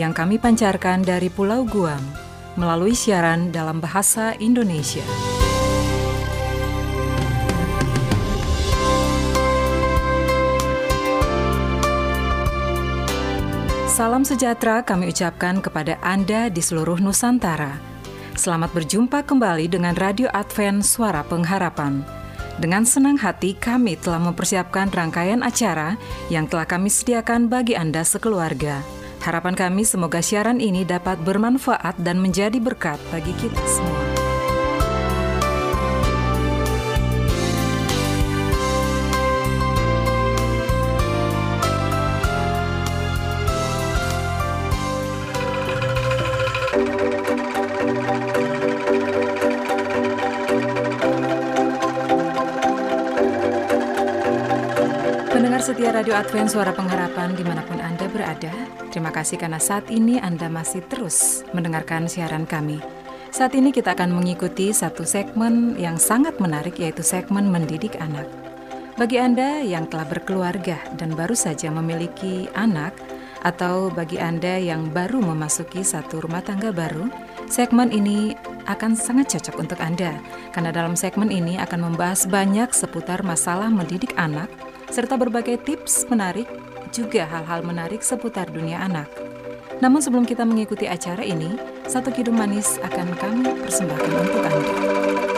yang kami pancarkan dari Pulau Guam melalui siaran dalam bahasa Indonesia. Salam sejahtera kami ucapkan kepada Anda di seluruh Nusantara. Selamat berjumpa kembali dengan Radio Advent Suara Pengharapan. Dengan senang hati kami telah mempersiapkan rangkaian acara yang telah kami sediakan bagi Anda sekeluarga. Harapan kami semoga siaran ini dapat bermanfaat dan menjadi berkat bagi kita semua. Radio Advent Suara Pengharapan di mana pun Anda berada, terima kasih karena saat ini Anda masih terus mendengarkan siaran kami. Saat ini kita akan mengikuti satu segmen yang sangat menarik yaitu segmen mendidik anak. Bagi Anda yang telah berkeluarga dan baru saja memiliki anak, atau bagi Anda yang baru memasuki satu rumah tangga baru, segmen ini akan sangat cocok untuk Anda, karena dalam segmen ini akan membahas banyak seputar masalah mendidik anak, serta berbagai tips menarik, juga hal-hal menarik seputar dunia anak. Namun sebelum kita mengikuti acara ini, satu kidung manis akan kami persembahkan untuk Anda.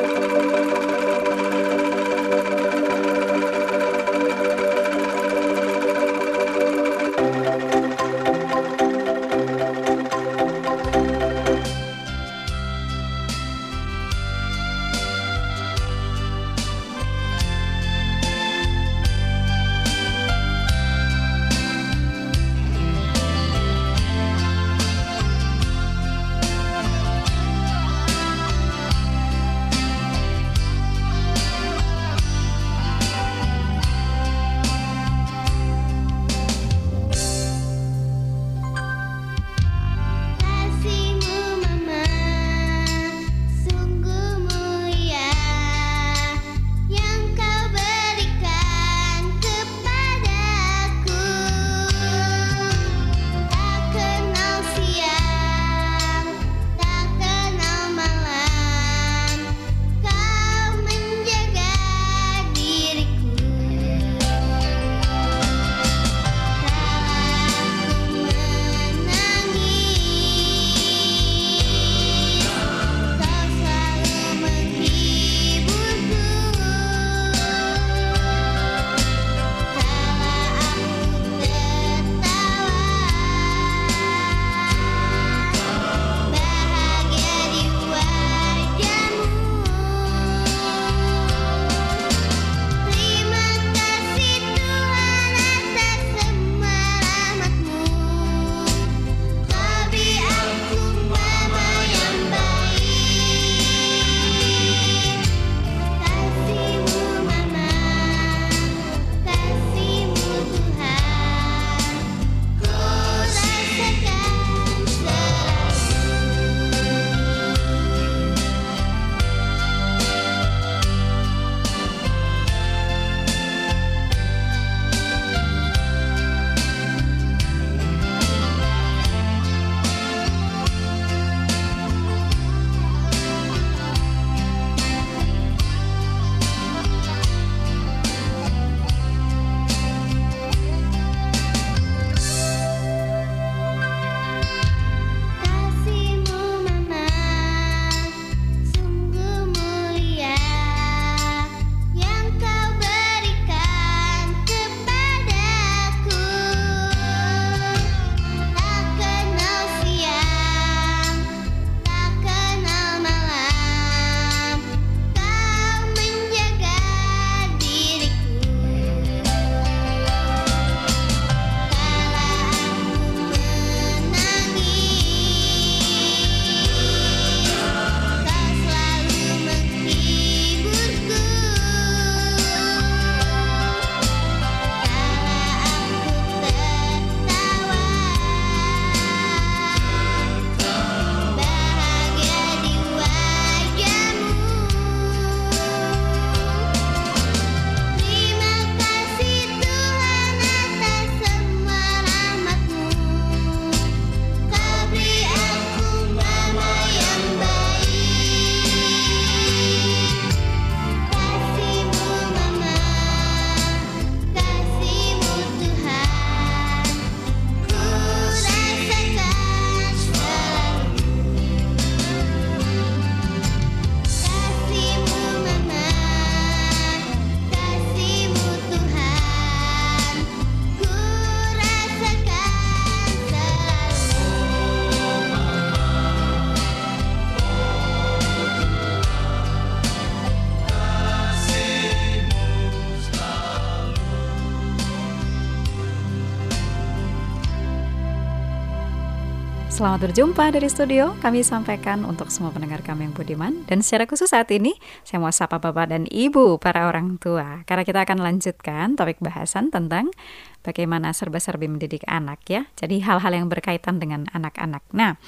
Selamat berjumpa dari studio. Kami sampaikan untuk semua pendengar kami yang budiman. Dan secara khusus saat ini, saya mau sapa Bapak dan Ibu para orang tua. Karena kita akan lanjutkan topik bahasan tentang bagaimana serba-serbi mendidik anak ya. Jadi hal-hal yang berkaitan dengan anak-anak. Nah,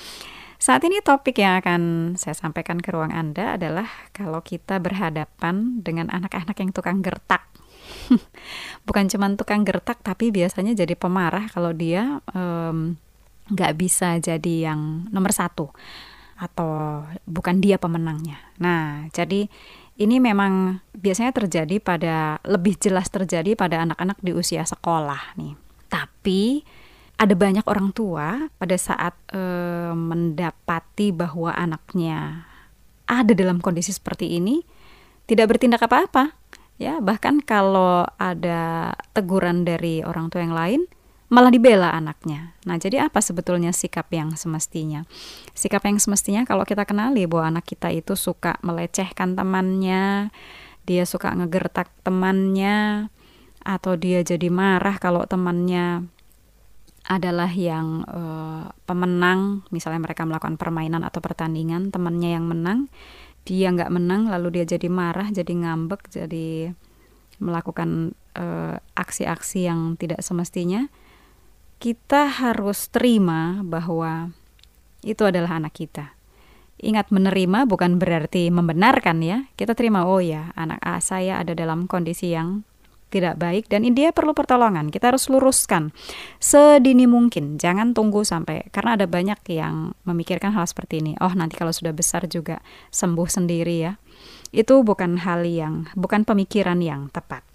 saat ini topik yang akan saya sampaikan ke ruang Anda adalah kalau kita berhadapan dengan anak-anak yang tukang gertak. Bukan cuma tukang gertak, tapi biasanya jadi pemarah kalau dia... Um, nggak bisa jadi yang nomor satu atau bukan dia pemenangnya. Nah, jadi ini memang biasanya terjadi pada lebih jelas terjadi pada anak-anak di usia sekolah nih. Tapi ada banyak orang tua pada saat e, mendapati bahwa anaknya ada dalam kondisi seperti ini tidak bertindak apa-apa. Ya, bahkan kalau ada teguran dari orang tua yang lain, malah dibela anaknya. Nah, jadi apa sebetulnya sikap yang semestinya? Sikap yang semestinya kalau kita kenali bahwa anak kita itu suka melecehkan temannya, dia suka ngegertak temannya, atau dia jadi marah kalau temannya adalah yang uh, pemenang, misalnya mereka melakukan permainan atau pertandingan, temannya yang menang, dia nggak menang, lalu dia jadi marah, jadi ngambek, jadi melakukan eh, aksi-aksi uh, yang tidak semestinya kita harus terima bahwa itu adalah anak kita. Ingat menerima bukan berarti membenarkan ya. Kita terima oh ya, anak A saya ada dalam kondisi yang tidak baik dan dia perlu pertolongan. Kita harus luruskan sedini mungkin. Jangan tunggu sampai karena ada banyak yang memikirkan hal seperti ini. Oh, nanti kalau sudah besar juga sembuh sendiri ya. Itu bukan hal yang bukan pemikiran yang tepat.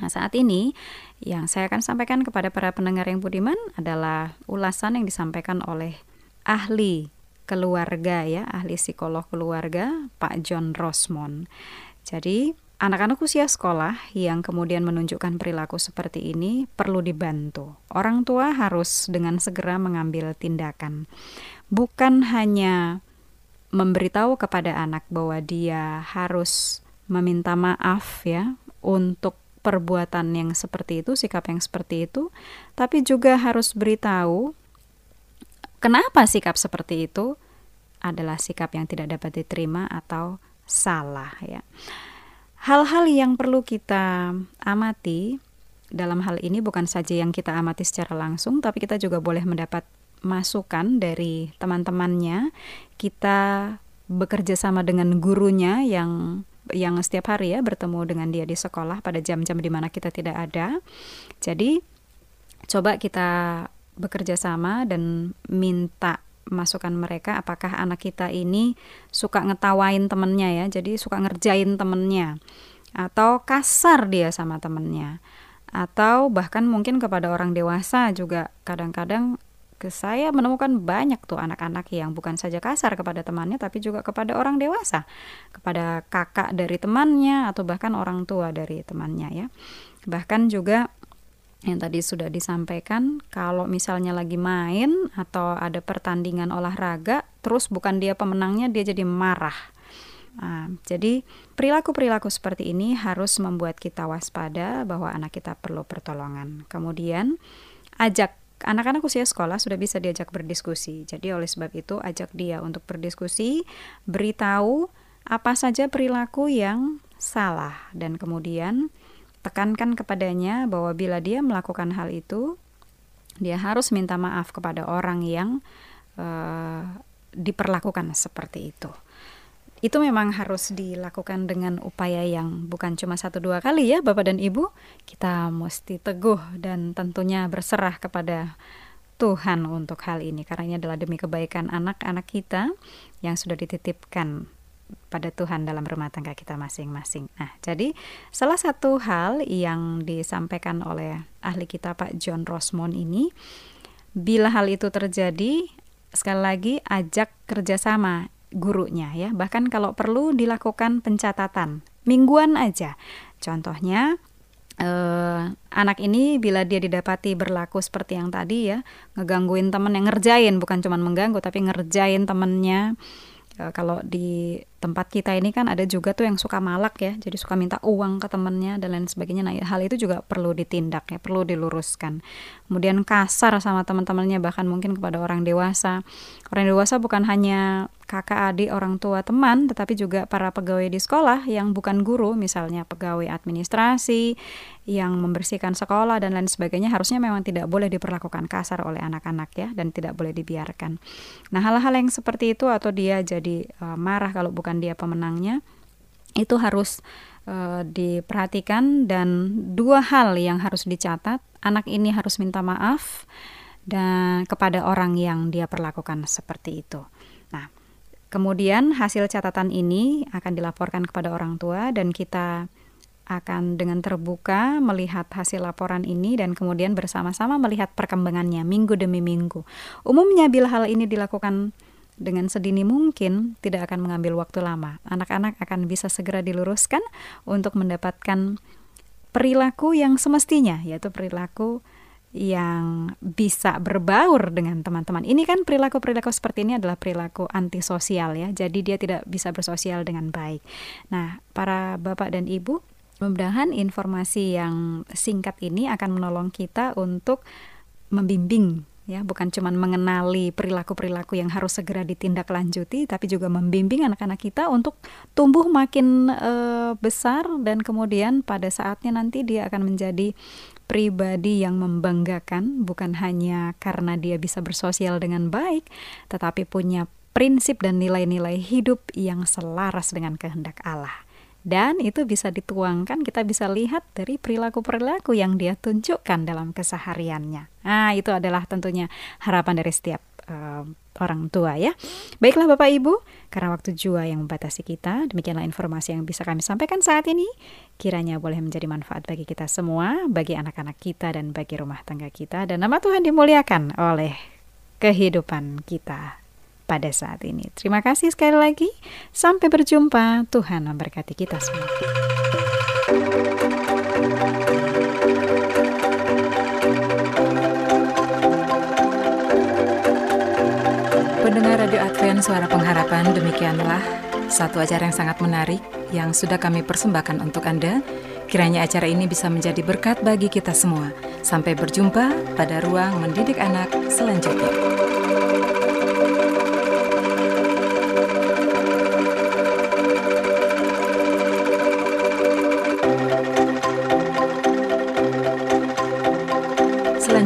Nah, saat ini yang saya akan sampaikan kepada para pendengar yang budiman adalah ulasan yang disampaikan oleh ahli keluarga ya, ahli psikolog keluarga Pak John Rosmond. Jadi, anak-anak usia sekolah yang kemudian menunjukkan perilaku seperti ini perlu dibantu. Orang tua harus dengan segera mengambil tindakan. Bukan hanya memberitahu kepada anak bahwa dia harus meminta maaf ya untuk perbuatan yang seperti itu, sikap yang seperti itu, tapi juga harus beritahu kenapa sikap seperti itu adalah sikap yang tidak dapat diterima atau salah ya. Hal-hal yang perlu kita amati dalam hal ini bukan saja yang kita amati secara langsung, tapi kita juga boleh mendapat masukan dari teman-temannya. Kita bekerja sama dengan gurunya yang yang setiap hari ya bertemu dengan dia di sekolah pada jam-jam di mana kita tidak ada. Jadi coba kita bekerja sama dan minta masukan mereka apakah anak kita ini suka ngetawain temennya ya jadi suka ngerjain temennya atau kasar dia sama temennya atau bahkan mungkin kepada orang dewasa juga kadang-kadang ke saya menemukan banyak tuh anak-anak yang bukan saja kasar kepada temannya tapi juga kepada orang dewasa, kepada kakak dari temannya atau bahkan orang tua dari temannya ya. Bahkan juga yang tadi sudah disampaikan kalau misalnya lagi main atau ada pertandingan olahraga terus bukan dia pemenangnya dia jadi marah. Nah, jadi perilaku-perilaku seperti ini harus membuat kita waspada bahwa anak kita perlu pertolongan. Kemudian ajak anak-anak usia sekolah sudah bisa diajak berdiskusi. Jadi oleh sebab itu ajak dia untuk berdiskusi, beritahu apa saja perilaku yang salah dan kemudian tekankan kepadanya bahwa bila dia melakukan hal itu dia harus minta maaf kepada orang yang uh, diperlakukan seperti itu itu memang harus dilakukan dengan upaya yang bukan cuma satu dua kali ya Bapak dan Ibu. Kita mesti teguh dan tentunya berserah kepada Tuhan untuk hal ini karena ini adalah demi kebaikan anak-anak kita yang sudah dititipkan pada Tuhan dalam rumah tangga kita masing-masing. Nah, jadi salah satu hal yang disampaikan oleh ahli kita Pak John Rosmond ini, bila hal itu terjadi, sekali lagi ajak kerjasama gurunya ya. Bahkan kalau perlu dilakukan pencatatan mingguan aja. Contohnya eh, anak ini bila dia didapati berlaku seperti yang tadi ya, ngegangguin temen yang ngerjain bukan cuma mengganggu tapi ngerjain temennya e, kalau di tempat kita ini kan ada juga tuh yang suka malak ya, jadi suka minta uang ke temennya dan lain sebagainya. Nah, hal itu juga perlu ditindak ya, perlu diluruskan. Kemudian kasar sama teman-temannya bahkan mungkin kepada orang dewasa. Orang dewasa bukan hanya kakak adik, orang tua, teman, tetapi juga para pegawai di sekolah yang bukan guru, misalnya pegawai administrasi yang membersihkan sekolah dan lain sebagainya harusnya memang tidak boleh diperlakukan kasar oleh anak-anak ya dan tidak boleh dibiarkan. Nah, hal-hal yang seperti itu atau dia jadi uh, marah kalau bukan dia pemenangnya itu harus uh, diperhatikan dan dua hal yang harus dicatat, anak ini harus minta maaf dan kepada orang yang dia perlakukan seperti itu. Nah, Kemudian hasil catatan ini akan dilaporkan kepada orang tua dan kita akan dengan terbuka melihat hasil laporan ini dan kemudian bersama-sama melihat perkembangannya minggu demi minggu. Umumnya bila hal ini dilakukan dengan sedini mungkin tidak akan mengambil waktu lama. Anak-anak akan bisa segera diluruskan untuk mendapatkan perilaku yang semestinya yaitu perilaku yang bisa berbaur dengan teman-teman. Ini kan perilaku-perilaku seperti ini adalah perilaku antisosial ya. Jadi dia tidak bisa bersosial dengan baik. Nah, para bapak dan ibu, mudah-mudahan informasi yang singkat ini akan menolong kita untuk membimbing ya bukan cuma mengenali perilaku-perilaku yang harus segera ditindaklanjuti tapi juga membimbing anak-anak kita untuk tumbuh makin e, besar dan kemudian pada saatnya nanti dia akan menjadi pribadi yang membanggakan bukan hanya karena dia bisa bersosial dengan baik, tetapi punya prinsip dan nilai-nilai hidup yang selaras dengan kehendak Allah. Dan itu bisa dituangkan, kita bisa lihat dari perilaku-perilaku yang dia tunjukkan dalam kesehariannya. Nah, itu adalah tentunya harapan dari setiap uh, orang tua ya. Baiklah Bapak Ibu, karena waktu jua yang membatasi kita, demikianlah informasi yang bisa kami sampaikan saat ini. Kiranya boleh menjadi manfaat bagi kita semua, bagi anak-anak kita dan bagi rumah tangga kita dan nama Tuhan dimuliakan oleh kehidupan kita pada saat ini. Terima kasih sekali lagi. Sampai berjumpa. Tuhan memberkati kita semua. Pendengar Radio Advent Suara Pengharapan, demikianlah satu acara yang sangat menarik yang sudah kami persembahkan untuk Anda. Kiranya acara ini bisa menjadi berkat bagi kita semua. Sampai berjumpa pada ruang mendidik anak selanjutnya.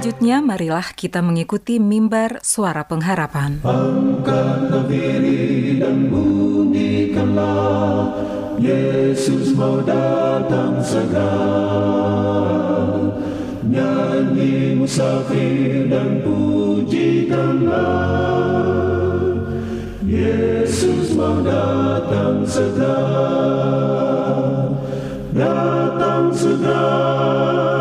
Selanjutnya, marilah kita mengikuti mimbar suara pengharapan. Diri dan bunyikanlah, Yesus mau datang segera. Nyanyi musafir dan pujikanlah, Yesus mau datang segera. Datang segera,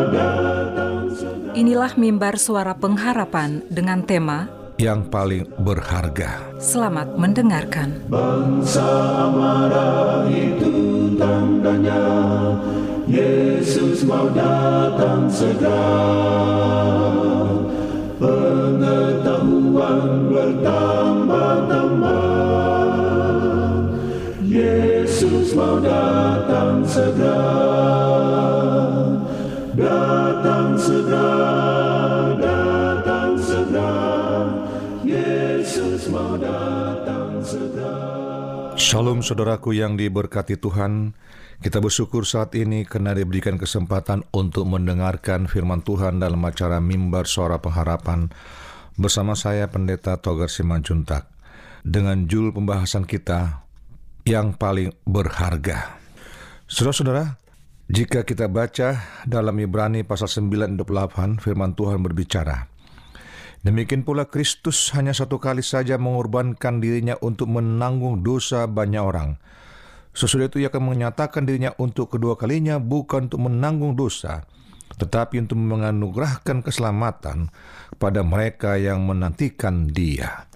Inilah mimbar suara pengharapan dengan tema yang paling berharga. Selamat mendengarkan. Bangsa marah itu tandanya Yesus mau datang segera. Pengetahuan bertambah-tambah Yesus mau datang segera. Datang segera. Shalom saudaraku yang diberkati Tuhan, kita bersyukur saat ini karena diberikan kesempatan untuk mendengarkan firman Tuhan dalam acara Mimbar Suara Pengharapan bersama saya Pendeta Togar Simanjuntak dengan jul pembahasan kita yang paling berharga. Saudara-saudara, jika kita baca dalam Ibrani pasal 9 28 firman Tuhan berbicara, Demikian pula Kristus hanya satu kali saja mengorbankan dirinya untuk menanggung dosa banyak orang. Sesudah itu ia akan menyatakan dirinya untuk kedua kalinya bukan untuk menanggung dosa, tetapi untuk menganugerahkan keselamatan pada mereka yang menantikan dia.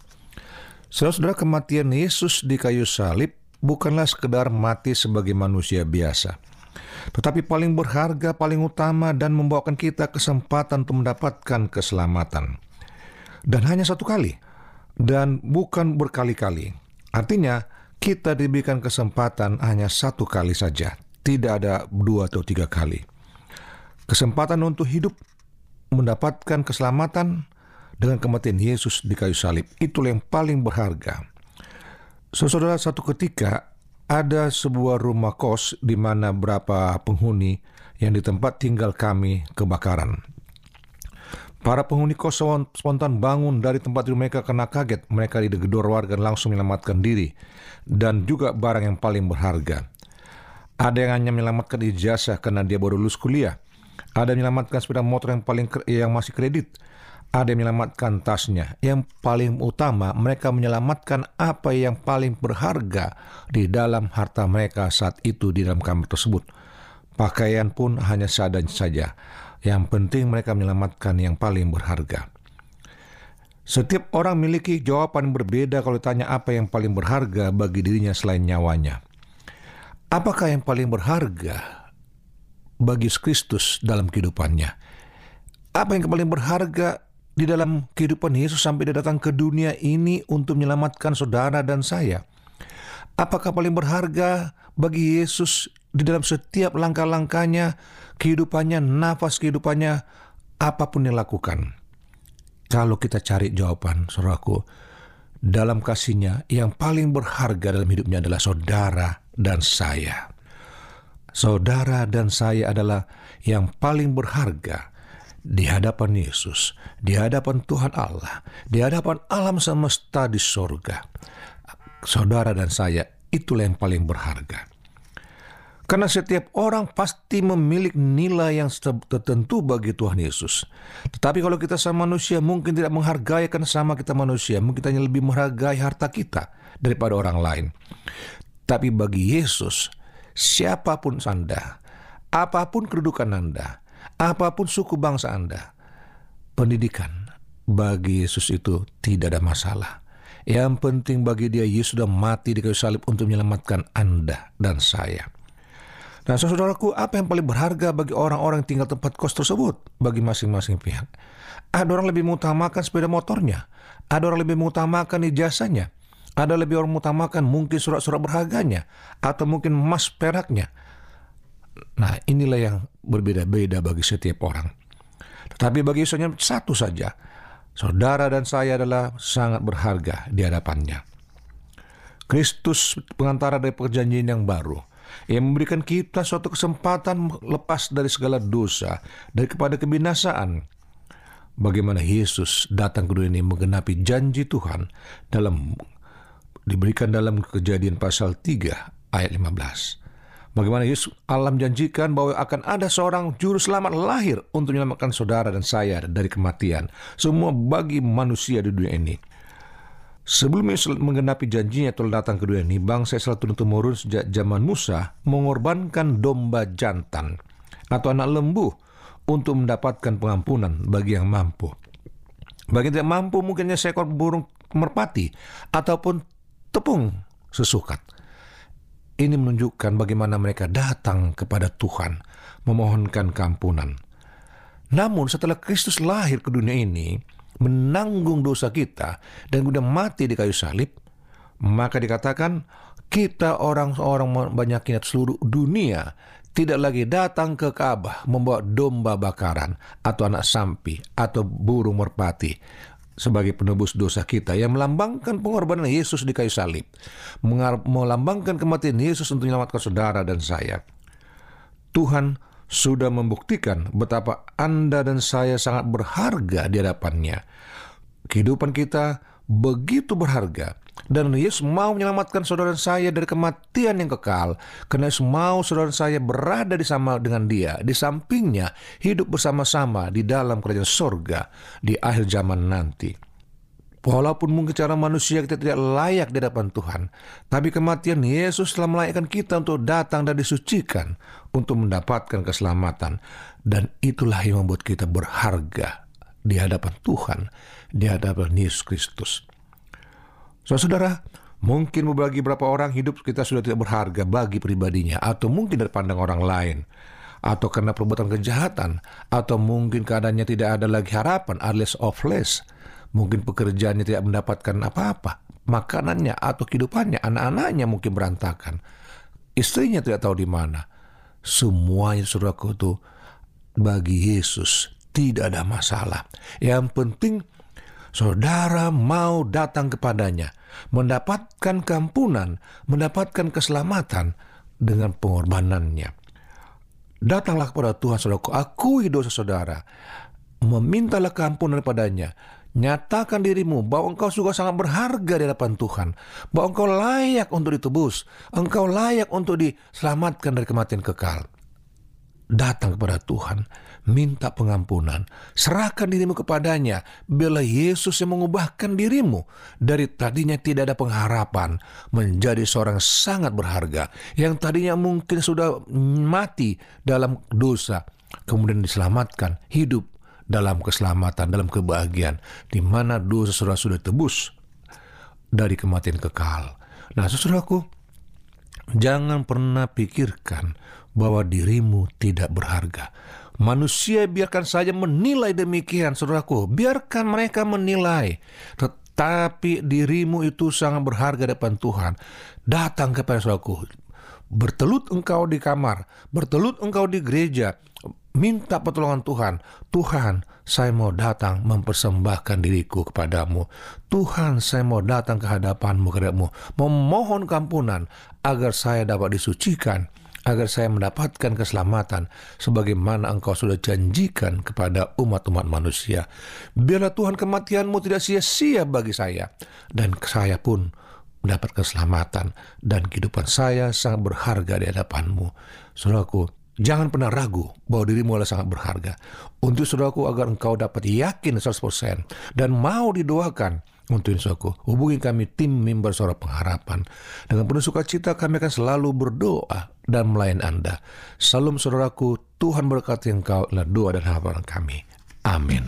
Saudara-saudara kematian Yesus di kayu salib bukanlah sekedar mati sebagai manusia biasa tetapi paling berharga, paling utama dan membawakan kita kesempatan untuk mendapatkan keselamatan. Dan hanya satu kali, dan bukan berkali-kali. Artinya, kita diberikan kesempatan hanya satu kali saja, tidak ada dua atau tiga kali. Kesempatan untuk hidup, mendapatkan keselamatan dengan kematian Yesus di kayu salib, itulah yang paling berharga. Saudara, satu ketika ada sebuah rumah kos di mana berapa penghuni yang di tempat tinggal kami kebakaran. Para penghuni kos spontan bangun dari tempat tidur mereka karena kaget. Mereka digedor warga langsung menyelamatkan diri. Dan juga barang yang paling berharga. Ada yang hanya menyelamatkan ijazah karena dia baru lulus kuliah. Ada yang menyelamatkan sepeda motor yang paling yang masih kredit. Ada yang menyelamatkan tasnya. Yang paling utama, mereka menyelamatkan apa yang paling berharga di dalam harta mereka saat itu di dalam kamar tersebut. Pakaian pun hanya seadanya saja yang penting mereka menyelamatkan yang paling berharga. Setiap orang memiliki jawaban berbeda kalau ditanya apa yang paling berharga bagi dirinya selain nyawanya. Apakah yang paling berharga bagi Kristus dalam kehidupannya? Apa yang paling berharga di dalam kehidupan Yesus sampai dia datang ke dunia ini untuk menyelamatkan saudara dan saya? Apakah paling berharga bagi Yesus di dalam setiap langkah-langkahnya, kehidupannya, nafas kehidupannya, apa pun yang lakukan. Kalau kita cari jawaban, saudaraku, dalam kasihnya yang paling berharga dalam hidupnya adalah saudara dan saya. Saudara dan saya adalah yang paling berharga di hadapan Yesus, di hadapan Tuhan Allah, di hadapan alam semesta di sorga. Saudara dan saya, itulah yang paling berharga. Karena setiap orang pasti memiliki nilai yang tertentu bagi Tuhan Yesus. Tetapi kalau kita sama manusia mungkin tidak menghargai karena sama kita manusia. Mungkin kita hanya lebih menghargai harta kita daripada orang lain. Tapi bagi Yesus, siapa pun Anda, apa pun kedudukan Anda, apa pun suku bangsa Anda, pendidikan bagi Yesus itu tidak ada masalah. Yang penting bagi dia, Yesus sudah mati di kayu salib untuk menyelamatkan Anda dan saya. Nah, saudaraku, apa yang paling berharga bagi orang-orang yang tinggal tempat kos tersebut bagi masing-masing pihak? Ada orang lebih mengutamakan sepeda motornya, ada orang lebih mengutamakan ijazahnya, ada lebih orang mengutamakan mungkin surat-surat berharganya, atau mungkin emas peraknya. Nah, inilah yang berbeda-beda bagi setiap orang. Tetapi bagi Yesus satu saja, saudara dan saya adalah sangat berharga di hadapannya. Kristus pengantara dari perjanjian yang baru yang memberikan kita suatu kesempatan lepas dari segala dosa, dari kepada kebinasaan. Bagaimana Yesus datang ke dunia ini menggenapi janji Tuhan dalam diberikan dalam kejadian pasal 3 ayat 15. Bagaimana Yesus Allah menjanjikan bahwa akan ada seorang juru selamat lahir untuk menyelamatkan saudara dan saya dari kematian. Semua bagi manusia di dunia ini. Sebelum Yesus menggenapi janjinya telah datang ke dunia ini, bangsa Israel turun-temurun sejak zaman Musa mengorbankan domba jantan atau anak lembu untuk mendapatkan pengampunan bagi yang mampu. Bagi yang tidak mampu mungkinnya seekor burung merpati ataupun tepung sesukat. Ini menunjukkan bagaimana mereka datang kepada Tuhan memohonkan keampunan. Namun setelah Kristus lahir ke dunia ini, menanggung dosa kita dan kemudian mati di kayu salib, maka dikatakan kita orang-orang banyak ingat seluruh dunia tidak lagi datang ke Ka'bah membawa domba bakaran atau anak sampi atau burung merpati sebagai penebus dosa kita yang melambangkan pengorbanan Yesus di kayu salib, melambangkan kematian Yesus untuk menyelamatkan saudara dan saya. Tuhan sudah membuktikan betapa Anda dan saya sangat berharga di hadapannya. Kehidupan kita begitu berharga dan Yesus mau menyelamatkan saudara saya dari kematian yang kekal karena Yesus mau saudara saya berada di sama dengan dia di sampingnya hidup bersama-sama di dalam kerajaan sorga di akhir zaman nanti Walaupun mungkin cara manusia kita tidak layak di hadapan Tuhan, tapi kematian Yesus telah melayakkan kita untuk datang dan disucikan untuk mendapatkan keselamatan. Dan itulah yang membuat kita berharga di hadapan Tuhan, di hadapan Yesus Kristus. Saudara, mungkin bagi beberapa orang hidup kita sudah tidak berharga bagi pribadinya, atau mungkin dari pandang orang lain atau karena perbuatan kejahatan, atau mungkin keadaannya tidak ada lagi harapan, alias of less, Mungkin pekerjaannya tidak mendapatkan apa-apa. makanannya atau kehidupannya, anak-anaknya mungkin berantakan. Istrinya tidak tahu di mana. Semuanya saudaraku itu bagi Yesus tidak ada masalah. Yang penting saudara mau datang kepadanya, mendapatkan keampunan, mendapatkan keselamatan dengan pengorbanannya. Datanglah kepada Tuhan saudaraku, akui dosa saudara, memintalah keampunan padanya, nyatakan dirimu bahwa engkau juga sangat berharga di hadapan Tuhan, bahwa engkau layak untuk ditebus, engkau layak untuk diselamatkan dari kematian kekal. Datang kepada Tuhan, minta pengampunan, serahkan dirimu kepadanya, bila Yesus yang mengubahkan dirimu dari tadinya tidak ada pengharapan menjadi seorang sangat berharga, yang tadinya mungkin sudah mati dalam dosa, kemudian diselamatkan, hidup dalam keselamatan, dalam kebahagiaan, di mana dosa saudara sudah tebus dari kematian kekal. Nah, saudaraku, jangan pernah pikirkan bahwa dirimu tidak berharga. Manusia biarkan saja menilai demikian, saudaraku. Biarkan mereka menilai. Tetapi dirimu itu sangat berharga depan Tuhan. Datang kepada saudaraku. Bertelut engkau di kamar, bertelut engkau di gereja, minta pertolongan Tuhan. Tuhan, saya mau datang mempersembahkan diriku kepadamu. Tuhan, saya mau datang ke hadapanmu, kepadamu. Memohon kampunan agar saya dapat disucikan agar saya mendapatkan keselamatan sebagaimana engkau sudah janjikan kepada umat-umat manusia. Biarlah Tuhan kematianmu tidak sia-sia bagi saya dan saya pun mendapat keselamatan dan kehidupan saya sangat berharga di hadapanmu. Saudaraku, jangan pernah ragu bahwa dirimu adalah sangat berharga. Untuk saudaraku agar engkau dapat yakin 100% dan mau didoakan untuk insyaallah hubungi kami tim mimbar suara pengharapan. Dengan penuh sukacita kami akan selalu berdoa dan melayani Anda. Salam saudaraku, Tuhan berkati engkau adalah doa dan harapan kami. Amin.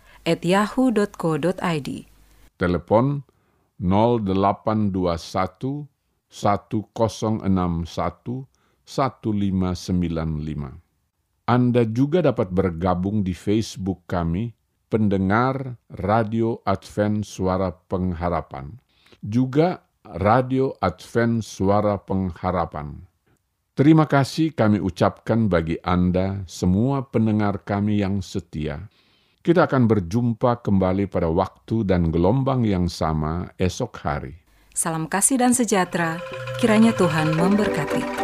at yahoo.co.id. Telepon 0821 1061 1595. Anda juga dapat bergabung di Facebook kami, pendengar Radio Advent Suara Pengharapan. Juga Radio Advent Suara Pengharapan. Terima kasih kami ucapkan bagi Anda, semua pendengar kami yang setia. Kita akan berjumpa kembali pada waktu dan gelombang yang sama esok hari. Salam kasih dan sejahtera, kiranya Tuhan memberkati.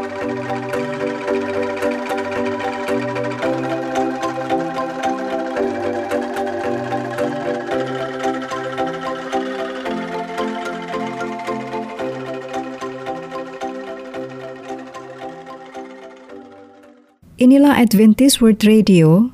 Inilah Adventist World Radio